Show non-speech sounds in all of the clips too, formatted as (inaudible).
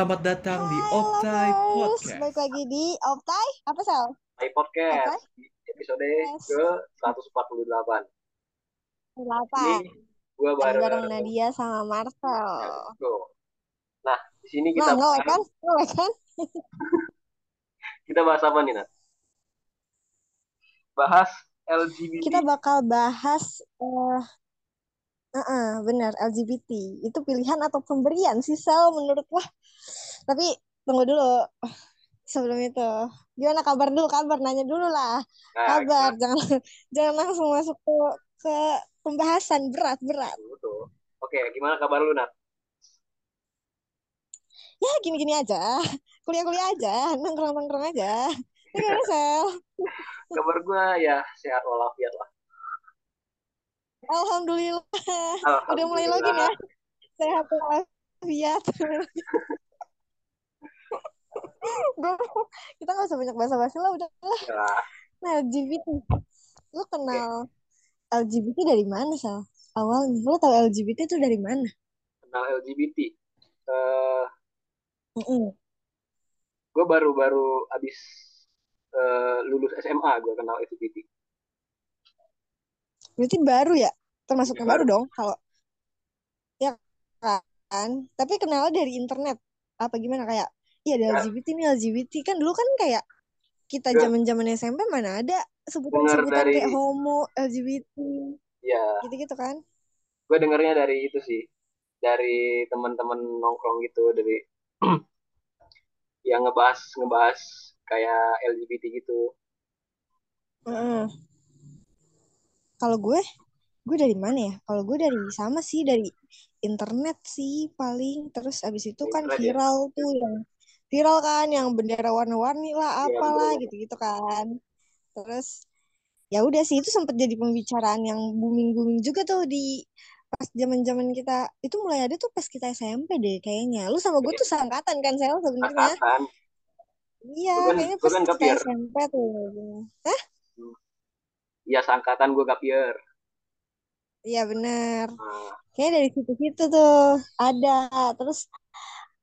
Selamat datang di Halo Optai guys, Podcast. balik lagi di Optai, apa Sel? Hai podcast Optai? episode Yes. ke 148. Apa? Ini gua bareng bareng Nadia sama Marcel. Go. Nah, di sini Nah, kita ngelek bahas, kan? Kan? (laughs) kita bahas apa nih, Nat? Bahas LGBT. Kita bakal bahas, eh eh, benar, LGBT. Itu pilihan atau pemberian sih, Sel, menurut lo? Tapi, tunggu dulu. Sebelum itu, gimana kabar dulu? Kabar, nanya dulu lah. Nah, Kabar, jangan (laughs) jangan langsung masuk ke, ke pembahasan berat-berat. kita- betul. Oke, gimana kabar lu, Nat? Ya, gini-gini aja. Kuliah-kuliah aja, nongkrong-nongkrong aja. Ini gimana, Sel? (laughs) Kabar gua ya sehat walafiat lah. Alhamdulillah. Udah mulai login ya. Sehat walafiat. Bro, kita nggak usah banyak bahasa-basi lah udah lah. Nah, LGBT. Lu kenal LGBT dari mana, Sal? Awalnya, lu tahu LGBT itu dari mana? kenal LGBT. Eh, Mm-mm. gua baru-baru abis eh, lulus SMA gua kenal LGBT. Berarti baru ya? Termasuk Iya, yang baru dong, kalau ya kan. Tapi kenal dari internet. Apa gimana kayak? Iya ada Ya. LGBT nih LGBT kan dulu kan kayak kita Enggak. zaman-zaman SMP mana ada sebutan-sebutan dari kayak homo, LGBT, ya, gitu-gitu kan? gue dengernya dari itu sih dari teman-teman nongkrong gitu dari (clears throat) yang ngebahas ngebahas kayak LGBT gitu Mm-mm. Kalau gue, gue dari mana ya? Kalau gue dari sama sih dari internet sih paling. Terus abis itu kan Internet ya? viral tuh yang viral kan yang bendera warna-warni lah Iya, apalah gitu-gitu kan. Terus ya udah sih itu sempat jadi pembicaraan yang booming-booming juga tuh di pas zaman-zaman kita itu mulai ada tuh pas kita SMP deh kayaknya. Lu sama gue tuh seangkatan kan Sel sebenarnya. Iya, kan- kayaknya pas kan kita. SMP tuh. Hah? ya seangkatan gue gapier Iya bener. nah, Kayaknya dari situ-situ tuh ada. Terus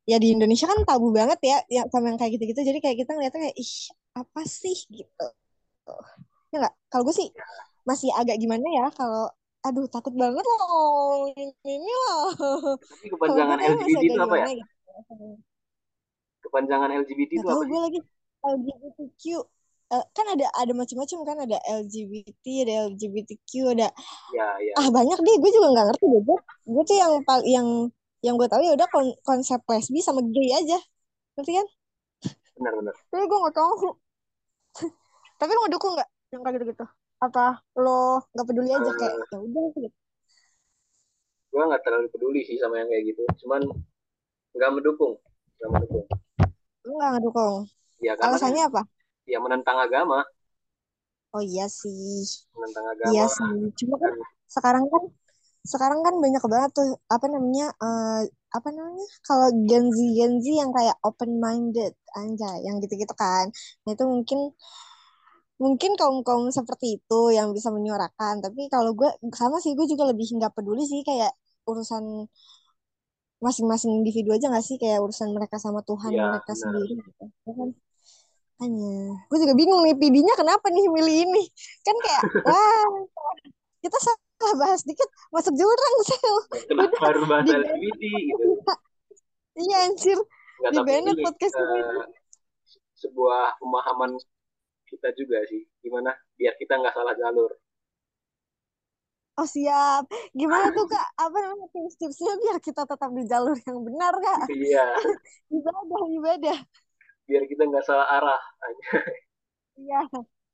ya di Indonesia kan tabu banget ya, ya sama yang kayak gitu-gitu. Jadi kayak kita ngeliatnya kayak ih apa sih gitu. Ya nggak? Kalau gue sih masih agak gimana ya kalau aduh takut banget loh ini, ini loh. tapi kepanjangan LGBT itu apa ya gimana gitu. kepanjangan LGBT itu tahu apa gue lagi LGBTQ kan ada ada macam-macam kan ada LGBT ada LGBTQ ada ya ya. Ah banyak deh gue juga nggak ngerti deh. Gue gue tuh yang yang yang gue tahu ya udah kon- konsep lesbi sama gay aja. Ngerti kan? Benar-benar tapi gue nggak tahu. (laughs) Tapi lo ngedukung nggak? Yang kayak gitu gitu apa lo nggak peduli aja? Kayak Eh. ya udah gitu. Gue nggak terlalu peduli sih sama yang kayak gitu. Cuman nggak mendukung. Nggak mendukung. Lo nggak ngedukung? Ya alasannya apa ya menentang agama. Oh iya sih. Menentang agama. iya sih. Cuma kan sekarang kan sekarang kan banyak banget tuh apa namanya eh, apa namanya kalau Gen Z Gen Z yang kayak open minded anjay yang gitu-gitu kan. Nah itu mungkin mungkin kaum kaum seperti itu yang bisa menyuarakan. Tapi kalau gue sama sih gue juga lebih nggak peduli sih kayak urusan masing-masing individu aja nggak sih? Kayak urusan mereka sama Tuhan Iya, mereka benar. sendiri gitu Ya kan hanya gue juga bingung nih PD-nya kenapa nih milih ini? Kan kayak (laughs) wah kita salah bahas dikit masuk jurang (laughs) sel. Kenapa harus bahas di LGBT gitu? (laughs) Iya anjir. Nggak di banned ini podcast ini. eh, sebuah pemahaman kita juga sih. Gimana? Biar kita nggak salah jalur. Oh siap. Gimana tuh kak? Apa namanya tips-tipsnya biar kita tetap di jalur yang benar kak? Iya. Ibadah ibadah biar kita nggak salah arah. Iya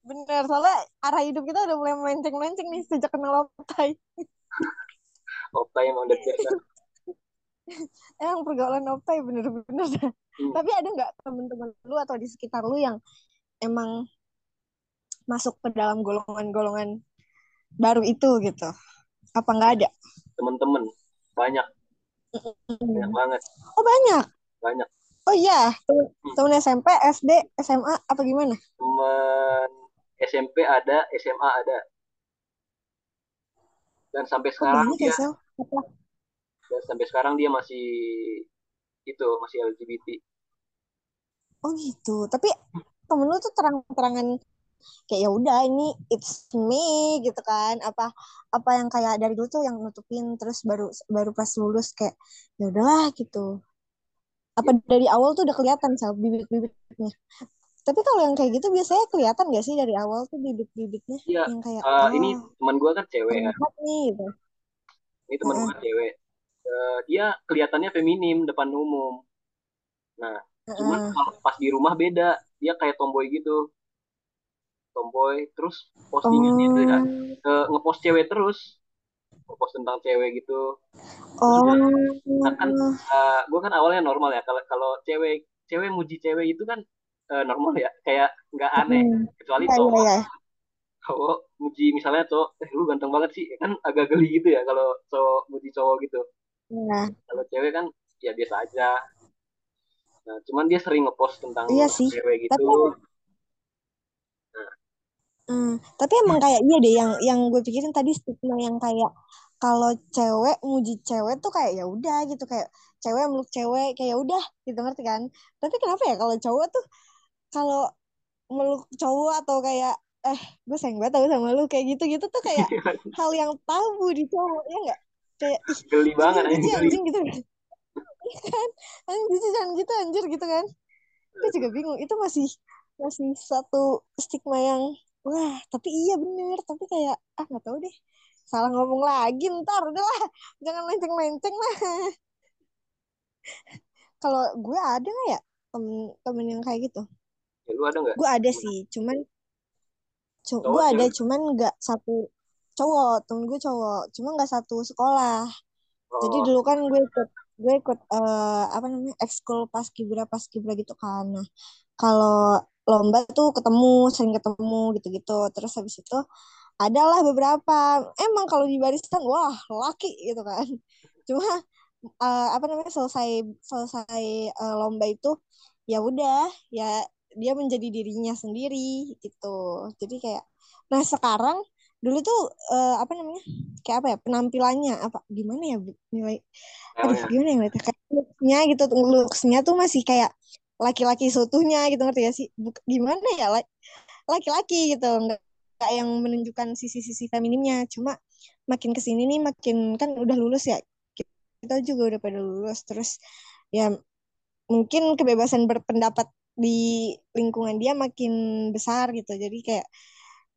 benar soalnya arah hidup kita udah mulai melenceng-melenceng nih sejak kenal Optai. (laughs) Opta emang udah biasa. (laughs) Emang pergaulan Optai bener-bener. Hmm. tapi ada nggak temen-temen lu atau di sekitar lu yang emang masuk ke dalam golongan-golongan baru itu gitu? Apa nggak ada? Temen-temen banyak. Banyak banget. Oh banyak? Banyak oh iya temen, SMP SD SMA apa gimana? Temen SMP ada SMA ada. Dan sampai oh sekarang ya dia apa? dan sampai sekarang dia masih itu masih LGBT oh gitu tapi temen lu tuh terang-terangan kayak ya udah ini it's me gitu kan. Apa apa yang kayak dari dulu tuh yang nutupin terus baru baru pas lulus kayak ya udahlah gitu apa ya. dari awal tuh udah kelihatan sama bibit-bibitnya tapi kalau yang kayak gitu biasanya kelihatan gak sih dari awal tuh bibit-bibitnya Iya, yang kayak uh, oh ini teman gue kan cewek kan. nih gitu Ini teman Heeh, gue cewek. Uh, dia kelihatannya feminim depan umum. Nah, cuman heeh. kalau pas di rumah beda. Dia kayak tomboy gitu. Tomboy. Terus postingannya itu ya oh uh, ngepost cewek terus. Ngepost tentang cewek gitu. Oh kan, uh, gue kan awalnya normal ya. Kalau kalau cewek cewek muji cewek itu kan uh, normal ya. Kayak nggak aneh. Hmm. Kecuali iya, cowok iya. cowok muji misalnya cowok eh lu ganteng banget sih kan agak geli gitu ya kalau cowok muji cowok gitu Iya. kalau cewek kan ya biasa aja nah cuman dia sering ngepost tentang Iya sih. cewek Tapi gitu Hmm, tapi emang kayak iya deh yang yang gue pikirin tadi stigma yang kayak kalau cewek muji cewek tuh kayak ya udah gitu kayak cewek meluk cewek kayak ya udah gitu ngerti kan? Tapi kenapa ya kalau cowok tuh kalau meluk cowok atau kayak eh gue sayang banget tau sama lu kayak gitu-gitu tuh kayak (laughs) hal yang tabu di cowok ya enggak? Kayak ih geli banget anjing anjing anjing gitu kan? (laughs) Iya kan? Anjing jijik jangan gitu anjir gitu kan? Gue juga bingung itu masih masih satu stigma yang wah tapi iya bener tapi kayak ah nggak tahu deh salah ngomong lagi ntar udahlah jangan lenceng-lenceng lah. (laughs) Kalau gue ada nggak ya temen temen yang kayak gitu? Ya lu ada nggak? Gue ada sih cuman cu cowok gue ada cuman nggak satu cowok temen gue cowok cuma nggak satu sekolah. Jadi oh. dulu kan gue ikut gue ikut eh, apa namanya ekskul paskibra paskibra gitu kan. Nah kalau lomba tuh ketemu sering ketemu gitu-gitu. Terus habis itu adalah beberapa. Emang kalau di barisan wah laki gitu kan. (laughs) Cuma eh, apa namanya selesai selesai eh, lomba itu ya udah ya dia menjadi dirinya sendiri gitu. Jadi kayak nah sekarang dulu tuh eh, apa namanya kayak apa ya penampilannya apa gimana ya nilai aduh ceweknya gimana ya ngeliatnya? Kayak looks-nya gitu looks-nya tuh masih kayak laki-laki seutuhnya gitu ngerti gak sih? Buk- gimana ya la- laki-laki gitu nggak nggak yang menunjukkan sisi-sisi feminimnya cuma makin ke sini nih makin kan udah lulus ya. Kita juga udah pada lulus. Terus ya mungkin kebebasan berpendapat di lingkungan dia makin besar gitu. Jadi kayak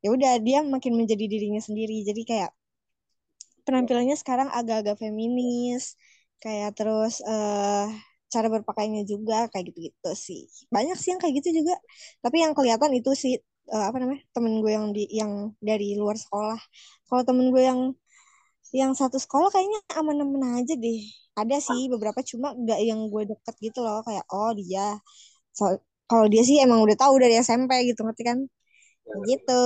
ya udah dia makin menjadi dirinya sendiri. Jadi kayak penampilannya sekarang agak-agak feminis. Kayak terus eh cara berpakaiannya juga kayak gitu-gitu sih. Banyak sih yang kayak gitu juga. Tapi yang kelihatan itu sih eh, apa namanya temen gue yang di yang dari luar sekolah. Kalau temen gue yang yang satu sekolah kayaknya aman-aman aja deh. Ada sih beberapa cuma nggak yang gue deket gitu loh. Kayak oh dia. So, kalau dia sih emang udah tahu dari SMP gitu ngerti kan? Ya, gitu.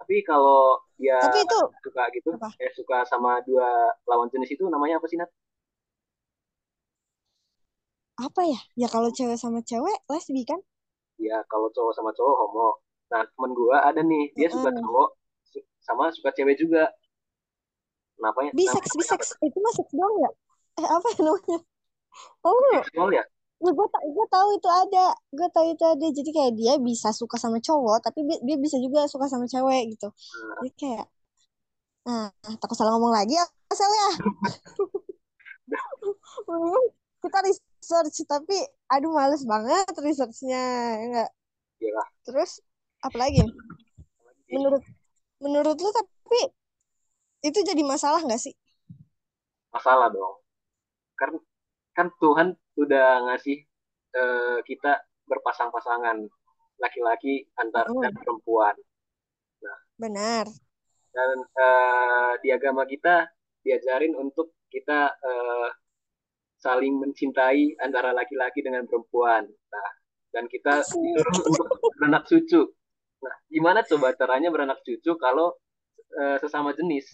Tapi kalau dia tapi itu suka gitu apa? eh suka sama dua lawan jenis itu namanya apa sih Nat? apa ya? Ya kalau cewek sama cewek lesbi kan? Ya kalau cowok sama cowok homo nah temen gua ada nih dia suka Heeh. cowok sama suka cewek juga. Kenapa ya? Bisex bisex itu mah seks doang ya? Eh apa ya namanya? Oh seksual ya? Ya gue tak gue tahu itu ada gue tahu itu ada. Jadi kayak dia bisa suka sama cowok tapi dia bisa juga suka sama cewek gitu. Nah, jadi kayak nah takut salah ngomong lagi ya asal ya. (laughs) Kita research tapi aduh males banget researchnya ya enggak ya lah. Terus apa lagi menurut menurut lu tapi itu jadi masalah nggak sih? Masalah dong. Kan kan Tuhan udah ngasih eh, kita berpasang-pasangan laki-laki antar dan Mm, perempuan. Nah benar. dan eh, di agama kita diajarin untuk kita eh, saling mencintai antara laki-laki dengan perempuan. Nah dan kita disuruh untuk beranak cucu nah gimana coba caranya beranak cucu kalau eh, sesama jenis?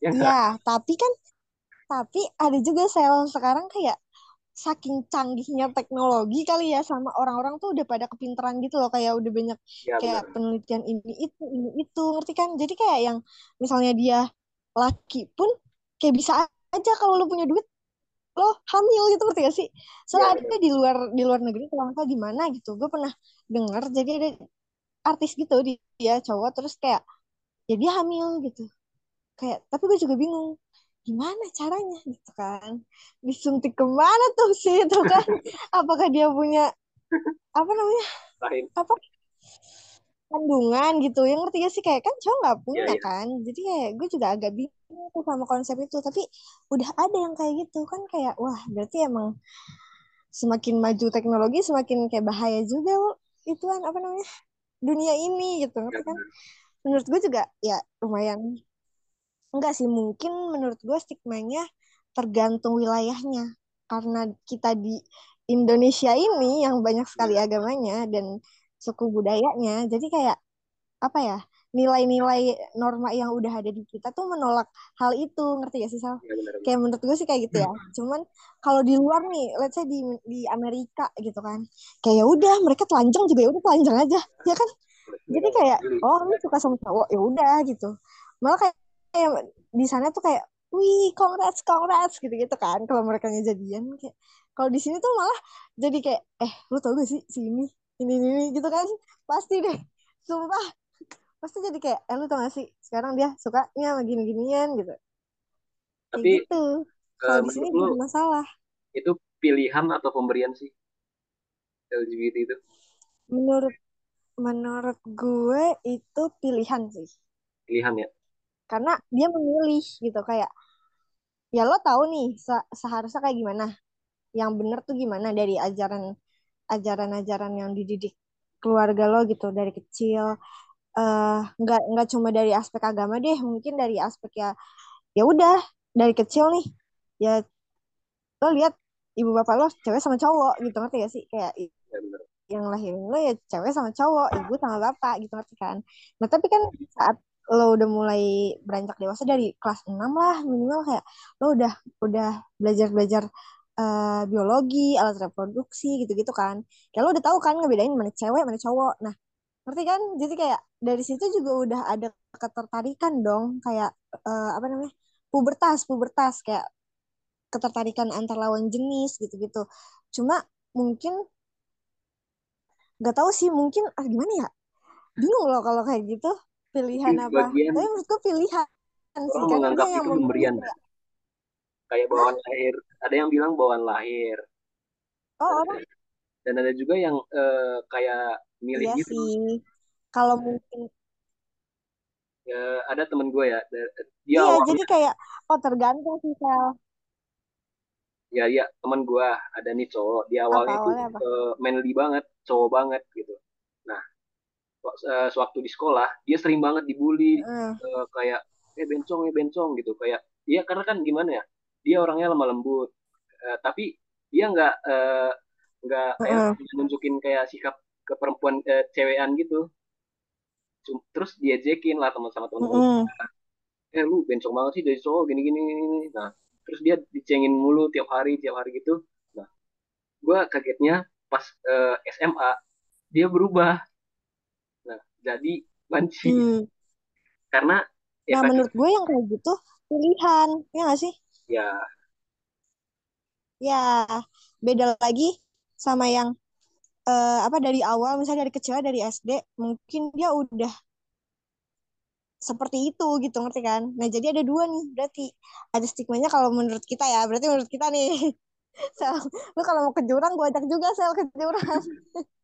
Ya Iya, tapi kan tapi ada juga sel sekarang kayak saking canggihnya teknologi kali ya sama orang-orang tuh udah pada kepintaran gitu loh kayak udah banyak ya kayak benar. penelitian ini itu ini itu ngerti kan? Jadi kayak yang misalnya dia laki pun kayak bisa aja kalau lu punya duit lo hamil gitu ngerti gak sih? Soalnya Iya, ada benar. di luar di luar negeri kalau nggak di mana gitu. Gue pernah denger jadi ada artis gitu dia cowok terus kayak ya dia hamil gitu. Kayak tapi gue juga bingung gimana caranya gitu kan? Disuntik ke mana tuh sih itu kan? (laughs) Apakah dia punya apa namanya? Lain. apa? Kandungan gitu. Yang ngerti gak sih? Kayak kan cowok nggak Iya, punya iya. kan? Jadi kayak gue juga agak bingung tuh sama konsep itu tapi udah ada yang kayak gitu. Kan kayak wah berarti emang semakin maju teknologi semakin kayak bahaya juga itu kan apa namanya dunia ini gitu. Ngerti kan menurut gue juga ya lumayan. Enggak sih mungkin menurut gue stigmanya tergantung wilayahnya. Karena kita di Indonesia ini yang banyak sekali Iya, agamanya dan suku budayanya jadi kayak apa ya nilai-nilai norma yang udah ada di kita tuh menolak hal itu ngerti gak sih Sal? benar. Kayak menurut gue sih kayak gitu ya. Cuman kalau di luar nih, let's say di di Amerika gitu kan, kayak ya udah mereka telanjang juga ya udah telanjang aja, ya kan? Jadi kayak oh lu suka sama cowok ya udah gitu. Malah kayak, kayak di sana tuh kayak wih congrats congrats gitu gitu kan kalau mereka jadian kayak kalau di sini tuh malah jadi kayak eh lu tau gak sih si ini ini ini, ini gitu kan pasti deh sumpah pasti jadi kayak eh lu tau gak sih sekarang dia sukanya sama gini-ginian gitu. Kayak Tapi gitu. eh, kalau di sini lu masalah. itu pilihan atau pemberian sih? LGBT itu? menurut menurut gue itu pilihan sih. Pilihan ya. karena dia memilih gitu. Kayak ya lo tahu nih se- seharusnya kayak gimana? Yang bener tuh gimana dari ajaran ajaran-ajaran yang dididik keluarga lo gitu dari kecil eh nggak nggak cuma dari aspek agama deh mungkin dari aspek ya ya udah dari kecil nih ya lo lihat ibu bapak lo cewek sama cowok gitu ngerti gak sih? Kayak Ya yang lahirin lo ya cewek sama cowok ibu sama bapak gitu ngerti kan? Nah tapi kan saat lo udah mulai beranjak dewasa dari kelas 6 lah minimal kayak lo udah udah belajar belajar eh, biologi alat reproduksi gitu-gitu kan. Kayak lo udah tahu kan ngebedain mana cewek mana cowok. Nah ngerti kan? Jadi kayak dari situ juga udah ada ketertarikan dong kayak eh, apa namanya pubertas pubertas kayak ketertarikan antar lawan jenis gitu-gitu. Cuma mungkin nggak tahu sih mungkin ah, gimana ya? Bingung loh kalau kayak gitu pilihan apa. sebagian tapi menurutku pilihan sih orang menganggap yang itu pemberian. kayak kayak bawaan lahir. Ada yang bilang bawaan lahir. oh orang ada, dan ada juga yang eh, kayak milih iya gitu. sih. Kalau mungkin Ya, ada temen gue ya, dia iya awalnya jadi kayak oh tergantung sih Sel ya ya teman gue ada nih cowok dia apa awalnya itu awalnya apa? eh, manly banget cowok banget gitu. Nah eh, sewaktu di sekolah dia sering banget dibully Heeh, eh, kayak eh bencong eh bencong gitu. Kayak dia karena kan gimana ya dia orangnya lemah lembut Eh, tapi dia nggak eh, nggak kayak heeh, nunjukin kayak sikap ke perempuan eh, cewekan gitu. Terus diajekin lah teman sama teman-teman. Heeh. eh lu bencong banget sih dari cowok gini gini nah terus dia dicengin mulu tiap hari tiap hari gitu. Nah gue kagetnya pas eh, SMA dia berubah. Nah jadi banci Hmm. karena ya Nah, kan menurut gue yang kayak gitu pilihan, ya nggak sih? ya. Ya, beda lagi sama yang eh, apa dari awal, misalnya dari kecil dari SD, mungkin dia udah seperti itu gitu, ngerti kan? Nah, jadi ada dua nih, berarti ada stigmanya kalau menurut kita ya, berarti menurut kita nih. (laughs) Sel, lu kalau mau ke jurang, gue ajak juga sel ke. (laughs)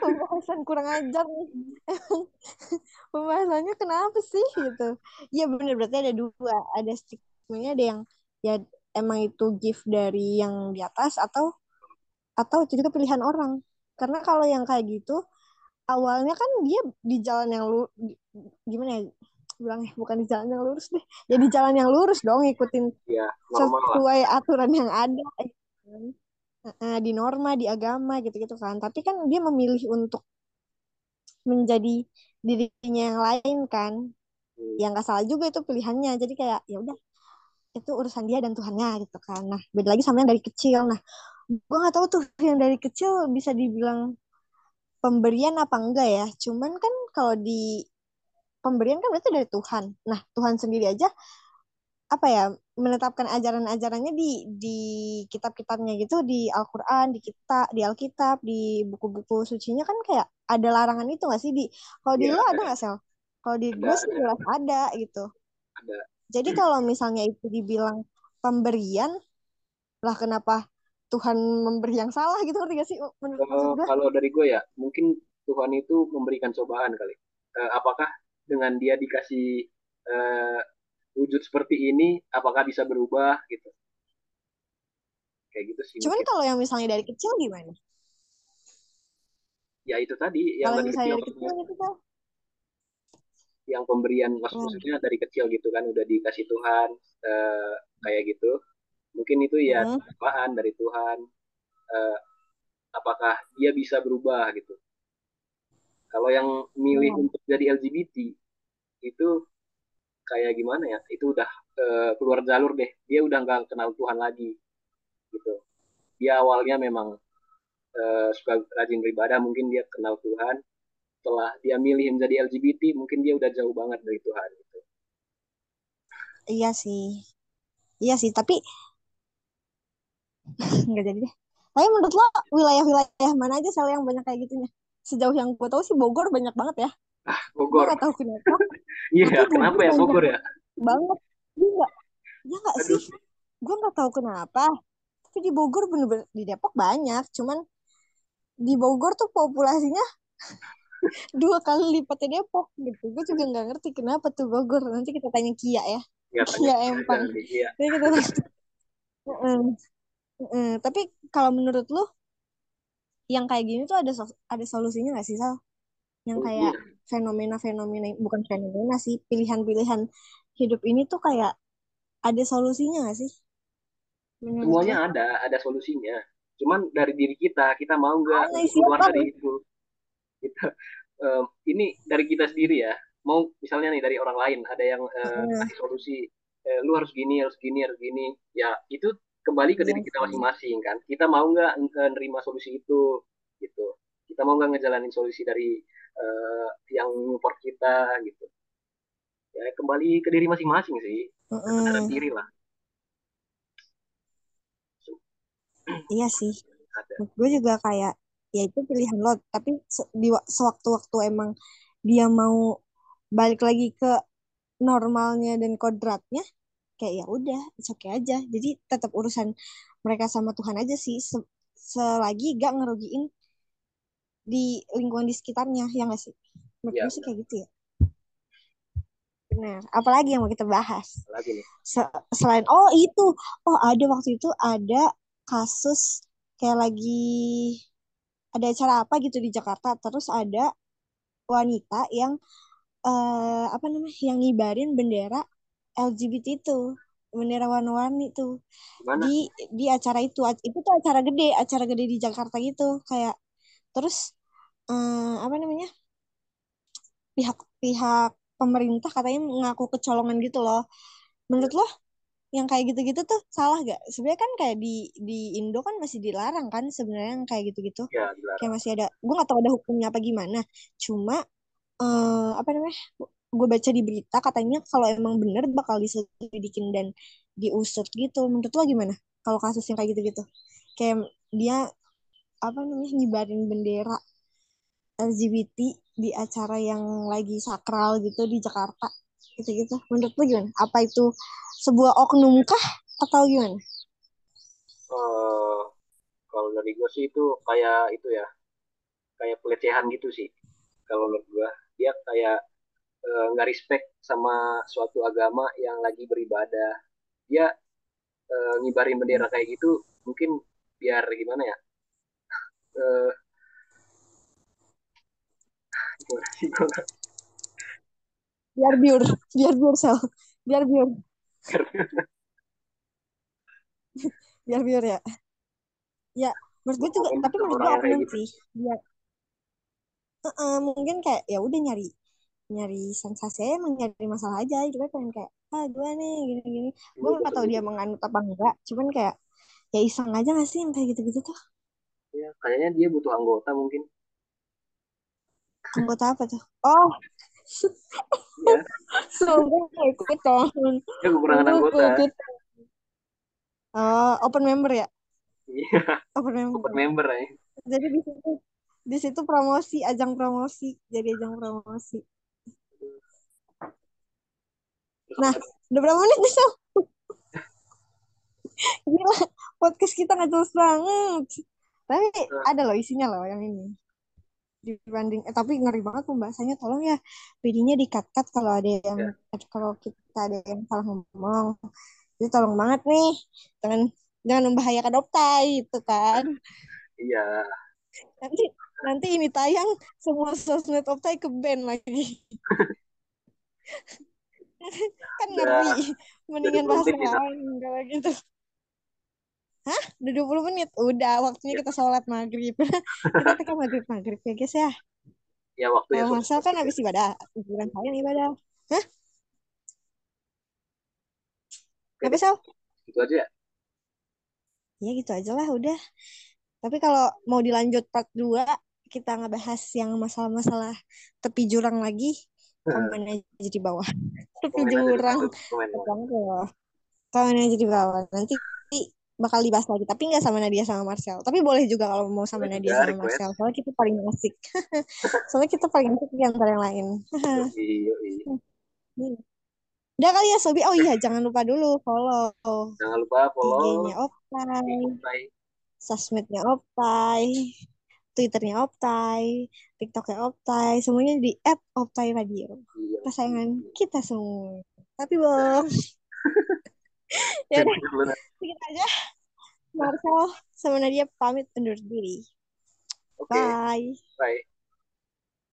Pembahasan kurang ajar nih. (laughs) Pembahasannya kenapa sih gitu? Iya bener berarti ada dua, ada stigmanya ada yang ya emang itu gift dari yang di atas atau atau itu pilihan orang. Karena kalau yang kayak gitu awalnya kan dia di jalan yang lu gimana ya bilangnya bukan di jalan yang lurus deh. Ya di jalan yang lurus dong ngikutin ya lah sesuai aturan yang ada. kan. Heeh, di norma, di agama gitu-gitu kan. Tapi kan dia memilih untuk menjadi dirinya yang lain kan. Hmm, Ya nggak salah juga itu pilihannya. Jadi kayak ya udah itu urusan dia dan Tuhannya gitu kan. Nah, beda lagi sama yang dari kecil. Nah, gue nggak tahu tuh yang dari kecil bisa dibilang pemberian apa enggak ya. Cuman kan kalau di pemberian kan berarti dari Tuhan. Nah, Tuhan sendiri aja apa ya menetapkan ajaran-ajarannya di di kitab-kitabnya gitu di Al-Qur'an, di kitab, di Alkitab, di buku-buku sucinya kan kayak ada larangan itu gak sih di kalau di Iya, lu ada nggak sel? Kalau di gue sih jelas ada gitu. ada. Jadi kalau misalnya itu dibilang pemberian, lah kenapa Tuhan memberi yang salah gitu ngerti gak sih menurut gue? kalau dari gue ya, mungkin Tuhan itu memberikan cobaan kali. Eh, apakah dengan dia dikasih eh, wujud seperti ini, apakah bisa berubah gitu? Kayak gitu sih Cuman mungkin. kalau yang misalnya dari kecil gimana? Ya itu tadi yang Kalau dari misalnya kecil dari kecil gitu kan, yang pemberian hmm. maksudnya dari kecil gitu kan udah dikasih Tuhan eh, kayak gitu. Mungkin itu ya Hmm. cobaan dari Tuhan. Eh, apakah dia bisa berubah gitu? Kalau yang milih Hmm. untuk jadi LGBT itu kayak gimana ya? Itu udah eh, keluar jalur deh. Dia udah nggak kenal Tuhan lagi gitu. Dia awalnya memang eh, suka rajin beribadah, mungkin dia kenal Tuhan. Setelah dia milih menjadi LGBT, mungkin dia udah jauh banget dari Tuhan gitu. Iya sih, iya sih. Tapi (laughs) nggak jadi deh. Tapi menurut lo wilayah-wilayah mana aja sel yang banyak kayak gitunya? Sejauh yang gue tahu sih Bogor banyak banget ya. Ah, Gue Bogor. nggak tahu kenapa. (laughs) Iya, kenapa ya Bogor ya? banget. Iya nggak? Iya nggak Aduh, sih? Gue nggak tahu kenapa. Tapi di Bogor bener-bener di Depok banyak. Cuman di Bogor tuh populasinya (laughs) dua kali lipatnya Depok gitu. Gue juga nggak ngerti kenapa tuh Bogor. Nanti kita tanya Kia ya. tanya Kia Empang. Nanti kita tanya. Heeh. Tapi kalau menurut lu yang kayak gini tuh ada so- ada solusinya nggak sih Sal? Yang Oh, kayak iya. fenomena-fenomena bukan fenomena sih pilihan-pilihan hidup ini tuh kayak ada solusinya nggak sih menurut Semuanya ada, ada solusinya. Cuman dari diri kita, kita mau nggak keluar dari itu. Kita, eh, ini dari kita sendiri ya. Mau misalnya nih dari orang lain, ada yang Heeh. kasih solusi, eh, lu harus gini, harus gini, harus gini. Ya itu kembali ke Iya diri kita sih. masing-masing kan. Kita mau nggak eh, nerima solusi itu, gitu. Kita mau nggak ngejalanin solusi dari eh, yang support kita, gitu. Ya kembali ke diri masing-masing sih, kesadaran Heeh. diri lah. Iya sih. Gue juga kayak ya itu pilihan lo. Tapi di wa- sewaktu-waktu emang dia mau balik lagi ke normalnya dan kodratnya, kayak ya udah, it's okay aja. Jadi tetap urusan mereka sama Tuhan aja sih. Se- selagi gak ngerugiin di lingkungan di sekitarnya, ya nggak sih? Ya, gue sih kayak gitu ya. Benar. Apalagi yang mau kita bahas? lagi nih. Se- selain oh itu, oh ada waktu itu ada kasus kayak lagi ada acara apa gitu di Jakarta, terus ada wanita yang eh, apa namanya, yang ngibarin bendera LGBT itu, bendera warna-warni tuh Gimana? di di acara itu, itu tuh acara gede, acara gede di Jakarta gitu, kayak terus eh, apa namanya pihak-pihak pemerintah katanya mengaku kecolongan gitu loh. Menurut lo yang kayak gitu-gitu tuh salah gak? Sebenarnya kan kayak di di Indo kan masih dilarang kan sebenarnya yang kayak gitu-gitu. Ya, dilarang. Kayak masih ada, gue gak tahu ada hukumnya apa gimana. Cuma eh, apa namanya? Gue baca di berita katanya kalau emang bener bakal diselidikin dan diusut gitu. Menurut lo gimana? Kalau kasus yang kayak gitu-gitu, kayak dia apa namanya ngibarin bendera LGBT di acara yang lagi sakral gitu di Jakarta gitu-gitu. Menurut lo gimana? Apa itu sebuah oknum kah atau gimana? Eh, kalau dari gue sih itu kayak itu ya, kayak pelecehan gitu sih. Kalau menurut gue, dia kayak nggak respect sama suatu agama yang lagi beribadah. Dia eh, ngibarin bendera kayak gitu, mungkin biar gimana ya? (laughs) Eh, gimana sih Biar biur, biar biur sel, biar biur, biar biur ya. Ya, menurut gue juga, tapi menurut gue oknum gitu. sih. Eh, mungkin kayak ya udah nyari nyari sensasi aja, emang nyari masalah aja. Cuma pengen kayak ah gue nih gini-gini. Gue Iya, nggak tahu dia menganut apa enggak. Cuman kayak ya iseng aja gak sih yang kayak gitu-gitu tuh. Ya, kayaknya dia butuh anggota mungkin. Anggota apa tuh? Oh, Ya, gue gak ikutan. Ya kekurangan Gue anggota. Oh, open member ya? Iya, Open member. open member aja. Jadi di situ di situ promosi, ajang promosi, jadi ajang promosi. Terus Nah, udah berapa menit nih, Sal? (laughs) Gila, podcast kita nggak jelas banget. Tapi ada loh isinya loh yang ini. Dibanding, eh tapi ngeri banget pembahasannya. Tolong ya, PD-nya di-cut-cut kalau ada yang, kalau kita ada yang salah ngomong. Jadi tolong banget nih, jangan jangan membahayakan Optai itu kan. Iya, Nanti nanti ini tayang semua sosmed Optai ke ban lagi. (laughs) (laughs) kan ngeri. Mendingan 20 bahas yang lain kalau gitu. Hah? Udah 20 menit? Udah, waktunya kita sholat maghrib. (laughs) kita tekan maghrib maghrib ya guys ya. ya waktu ya. Kalau Marcel kan habis ibadah. Bukan kalian ibadah. Hah? Apa deh, Sal? Gitu aja ya. Ya gitu aja lah udah. Tapi kalau mau dilanjut part 2, kita ngebahas yang masalah-masalah tepi jurang lagi. Komen aja di bawah. Di jurang. komen. Aja di bawah. Nanti bakal dibahas lagi. Tapi nggak sama Nadia sama Marcel. Tapi boleh juga kalau mau sama Boleh Nadia sama. Marcel. Soalnya kita paling asik. (laughs) Soalnya kita paling asik di antara yang lain. Iya. Udah kali ya Sobi. Oh iya, jangan lupa dulu follow Jangan lupa follow IG-nya Optai, Bye. sosmednya Optai, Twitternya Optai, TikToknya Optai, semuanya di @optai radio. Iya. Kesayangan kita semua. Tapi bang, (laughs) ya udah segitu aja. Marcel sama Nadia pamit undur diri. Oke, Bye. bye.